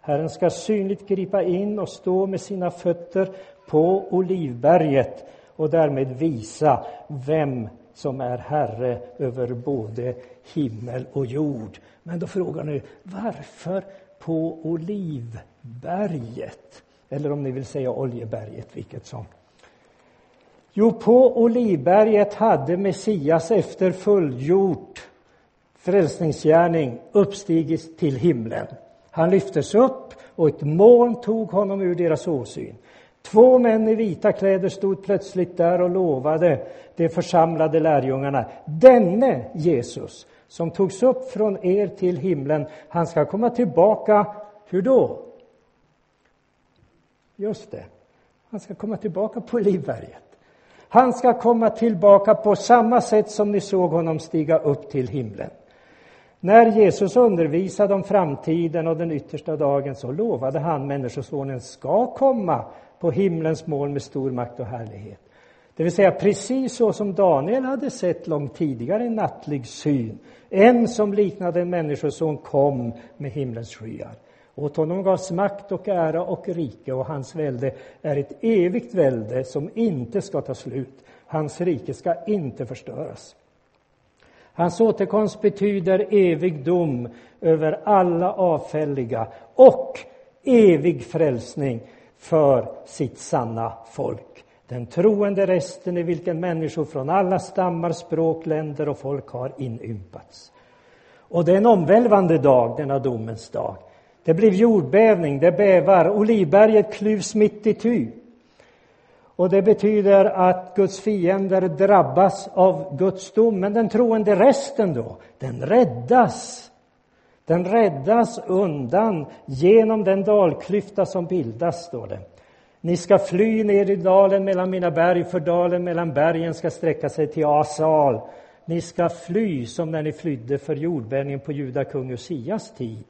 Herren ska synligt gripa in och stå med sina fötter på Olivberget och därmed visa vem som är Herre över både himmel och jord. Men då frågar ni, varför på Olivberget? Eller om ni vill säga Oljeberget, vilket som. Jo, på Olivberget hade Messias efter fullgjort frälsningsgärning uppstigit till himlen. Han lyftes upp och ett moln tog honom ur deras åsyn. Två män i vita kläder stod plötsligt där och lovade de församlade lärjungarna. Denne Jesus, som togs upp från er till himlen, han ska komma tillbaka. Hur då? Just det, han ska komma tillbaka på Livberget. Han ska komma tillbaka på samma sätt som ni såg honom stiga upp till himlen. När Jesus undervisade om framtiden och den yttersta dagen så lovade han Människosonen ska komma på himlens mål med stor makt och härlighet. Det vill säga precis så som Daniel hade sett långt tidigare i nattlig syn. En som liknade en människoson kom med himlens skyar. Åt honom gavs makt och ära och rike och hans välde är ett evigt välde som inte ska ta slut. Hans rike ska inte förstöras. Hans återkomst betyder evig dom över alla avfälliga och evig frälsning för sitt sanna folk. Den troende resten i vilken människor från alla stammar, språk, länder och folk har inympats. Och det är en omvälvande dag, denna domens dag. Det blir jordbävning, det bävar, Olivberget klyvs mitt i ty. Och det betyder att Guds fiender drabbas av Guds dom. Men den troende resten då, den räddas. Den räddas undan genom den dalklyfta som bildas, står det. Ni ska fly ner i dalen mellan mina berg, för dalen mellan bergen ska sträcka sig till Asal. Ni ska fly som när ni flydde för jordbävningen på juda kung Usias tid.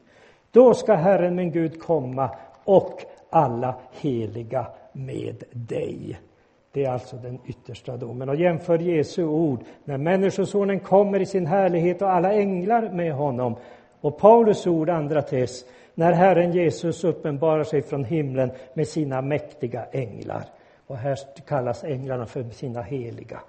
Då ska Herren min Gud komma och alla heliga med dig. Det är alltså den yttersta domen. Och jämför Jesu ord när Människosonen kommer i sin härlighet och alla änglar med honom. Och Paulus ord, andra tes, när Herren Jesus uppenbarar sig från himlen med sina mäktiga änglar. Och här kallas änglarna för sina heliga.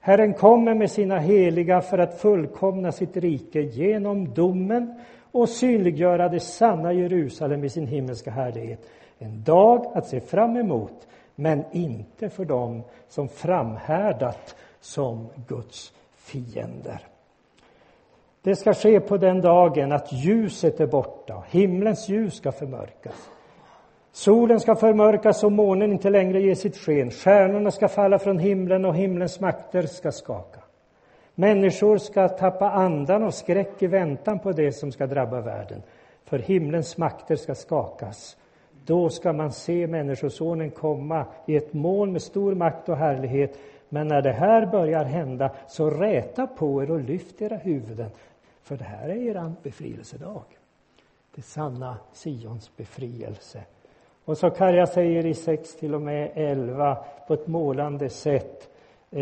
Herren kommer med sina heliga för att fullkomna sitt rike genom domen och synliggöra det sanna Jerusalem i sin himmelska härlighet. En dag att se fram emot, men inte för dem som framhärdat som Guds fiender. Det ska ske på den dagen att ljuset är borta, himlens ljus ska förmörkas. Solen ska förmörkas och månen inte längre ge sitt sken. Stjärnorna ska falla från himlen och himlens makter ska skaka. Människor ska tappa andan och skräck i väntan på det som ska drabba världen. För himlens makter ska skakas. Då ska man se Människosonen komma i ett moln med stor makt och härlighet. Men när det här börjar hända, så räta på er och lyft era huvuden. För det här är er befrielsedag. Det sanna Sions befrielse. Och så Karja säger i 6 till och med 11 på ett målande sätt eh,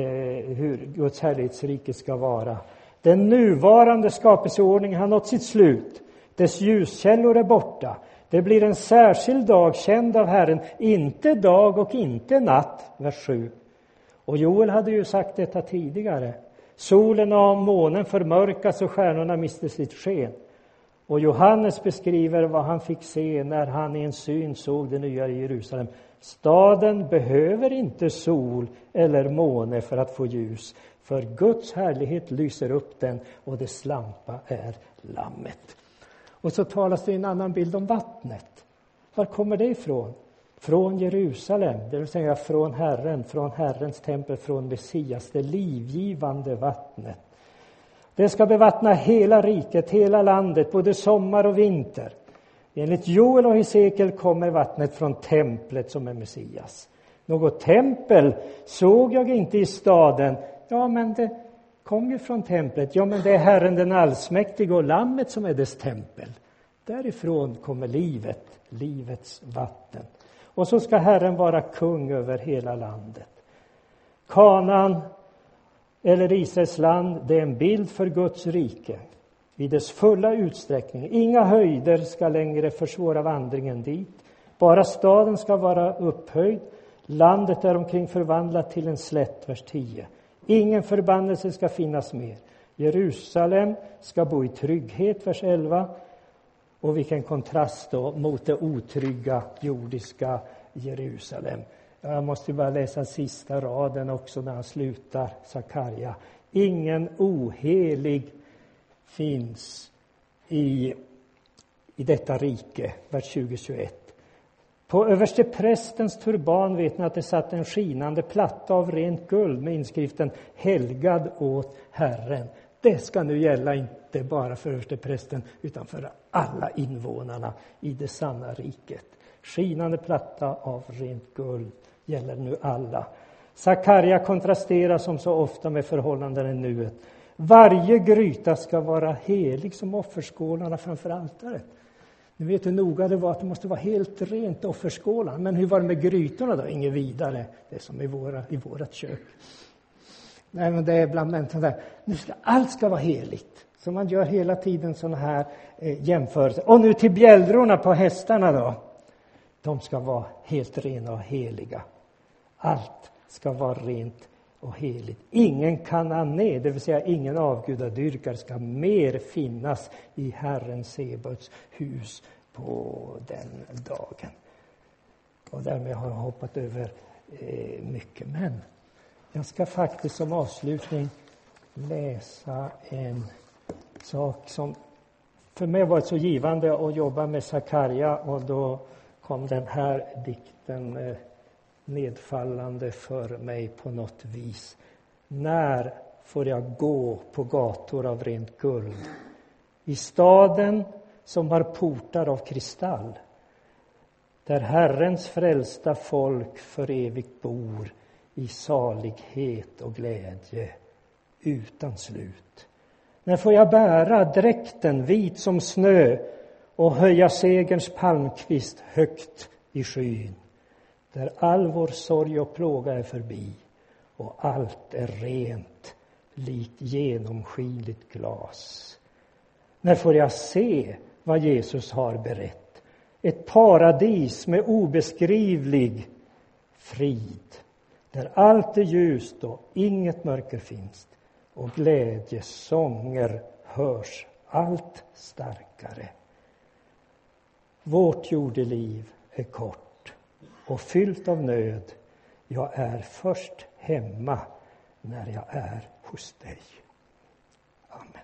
hur Guds härlighetsrike ska vara. Den nuvarande skapelseordningen har nått sitt slut. Dess ljuskällor är borta. Det blir en särskild dag känd av Herren, inte dag och inte natt. Vers 7. Och Joel hade ju sagt detta tidigare. Solen och månen förmörkas och stjärnorna mister sitt sken. Och Johannes beskriver vad han fick se när han i en syn såg det nya Jerusalem. Staden behöver inte sol eller måne för att få ljus, för Guds härlighet lyser upp den och dess lampa är Lammet. Och så talas det i en annan bild om vattnet. Var kommer det ifrån? Från Jerusalem, det vill säga från Herren, från Herrens tempel, från Messias, det livgivande vattnet. Det ska bevattna hela riket, hela landet, både sommar och vinter. Enligt Joel och Hesekiel kommer vattnet från templet som är Messias. Något tempel såg jag inte i staden. Ja, men det kom ju från templet. Ja, men det är Herren den allsmäktige och Lammet som är dess tempel. Därifrån kommer livet, livets vatten. Och så ska Herren vara kung över hela landet. Kanan eller Israels land, det är en bild för Guds rike i dess fulla utsträckning. Inga höjder ska längre försvåra vandringen dit. Bara staden ska vara upphöjd. Landet är omkring förvandlat till en slätt, vers 10. Ingen förbannelse ska finnas mer. Jerusalem ska bo i trygghet, vers 11. Och vilken kontrast då mot det otrygga jordiska Jerusalem. Jag måste bara läsa sista raden också när han slutar, Sakarja. Ingen ohelig finns i, i detta rike, vers 20-21. På översteprästens turban vet ni att det satt en skinande platta av rent guld med inskriften Helgad åt Herren. Det ska nu gälla inte bara för översteprästen utan för alla invånarna i det sanna riket. Skinande platta av rent guld gäller nu alla. Sakarja kontrasterar som så ofta med förhållandena i nuet. Varje gryta ska vara helig som offerskålarna framför altaret. Ni vet hur noga det var att det måste vara helt rent offerskålarna. Men hur var det med grytorna då? Inget vidare. Det är som i, våra, i vårat kök. Nej, men det är bland människan där. Nu ska, allt ska vara heligt. Så man gör hela tiden sådana här eh, jämförelser. Och nu till bjällrorna på hästarna då. De ska vara helt rena och heliga. Allt ska vara rent och heligt. Ingen kanané, det vill säga ingen avgudadyrkare, ska mer finnas i Herren Sebaots hus på den dagen. Och därmed har jag hoppat över eh, mycket. Men jag ska faktiskt som avslutning läsa en sak som för mig varit så givande att jobba med Sakarja och då kom den här dikten eh, nedfallande för mig på något vis. När får jag gå på gator av rent guld? I staden som har portar av kristall där Herrens frälsta folk för evigt bor i salighet och glädje utan slut. När får jag bära dräkten vit som snö och höja segerns palmkvist högt i skyn där all vår sorg och plåga är förbi och allt är rent likt genomskinligt glas. När får jag se vad Jesus har berett? Ett paradis med obeskrivlig frid där allt är ljust och inget mörker finns och glädjesånger hörs allt starkare. Vårt jordeliv är kort och fyllt av nöd. Jag är först hemma när jag är hos dig. Amen.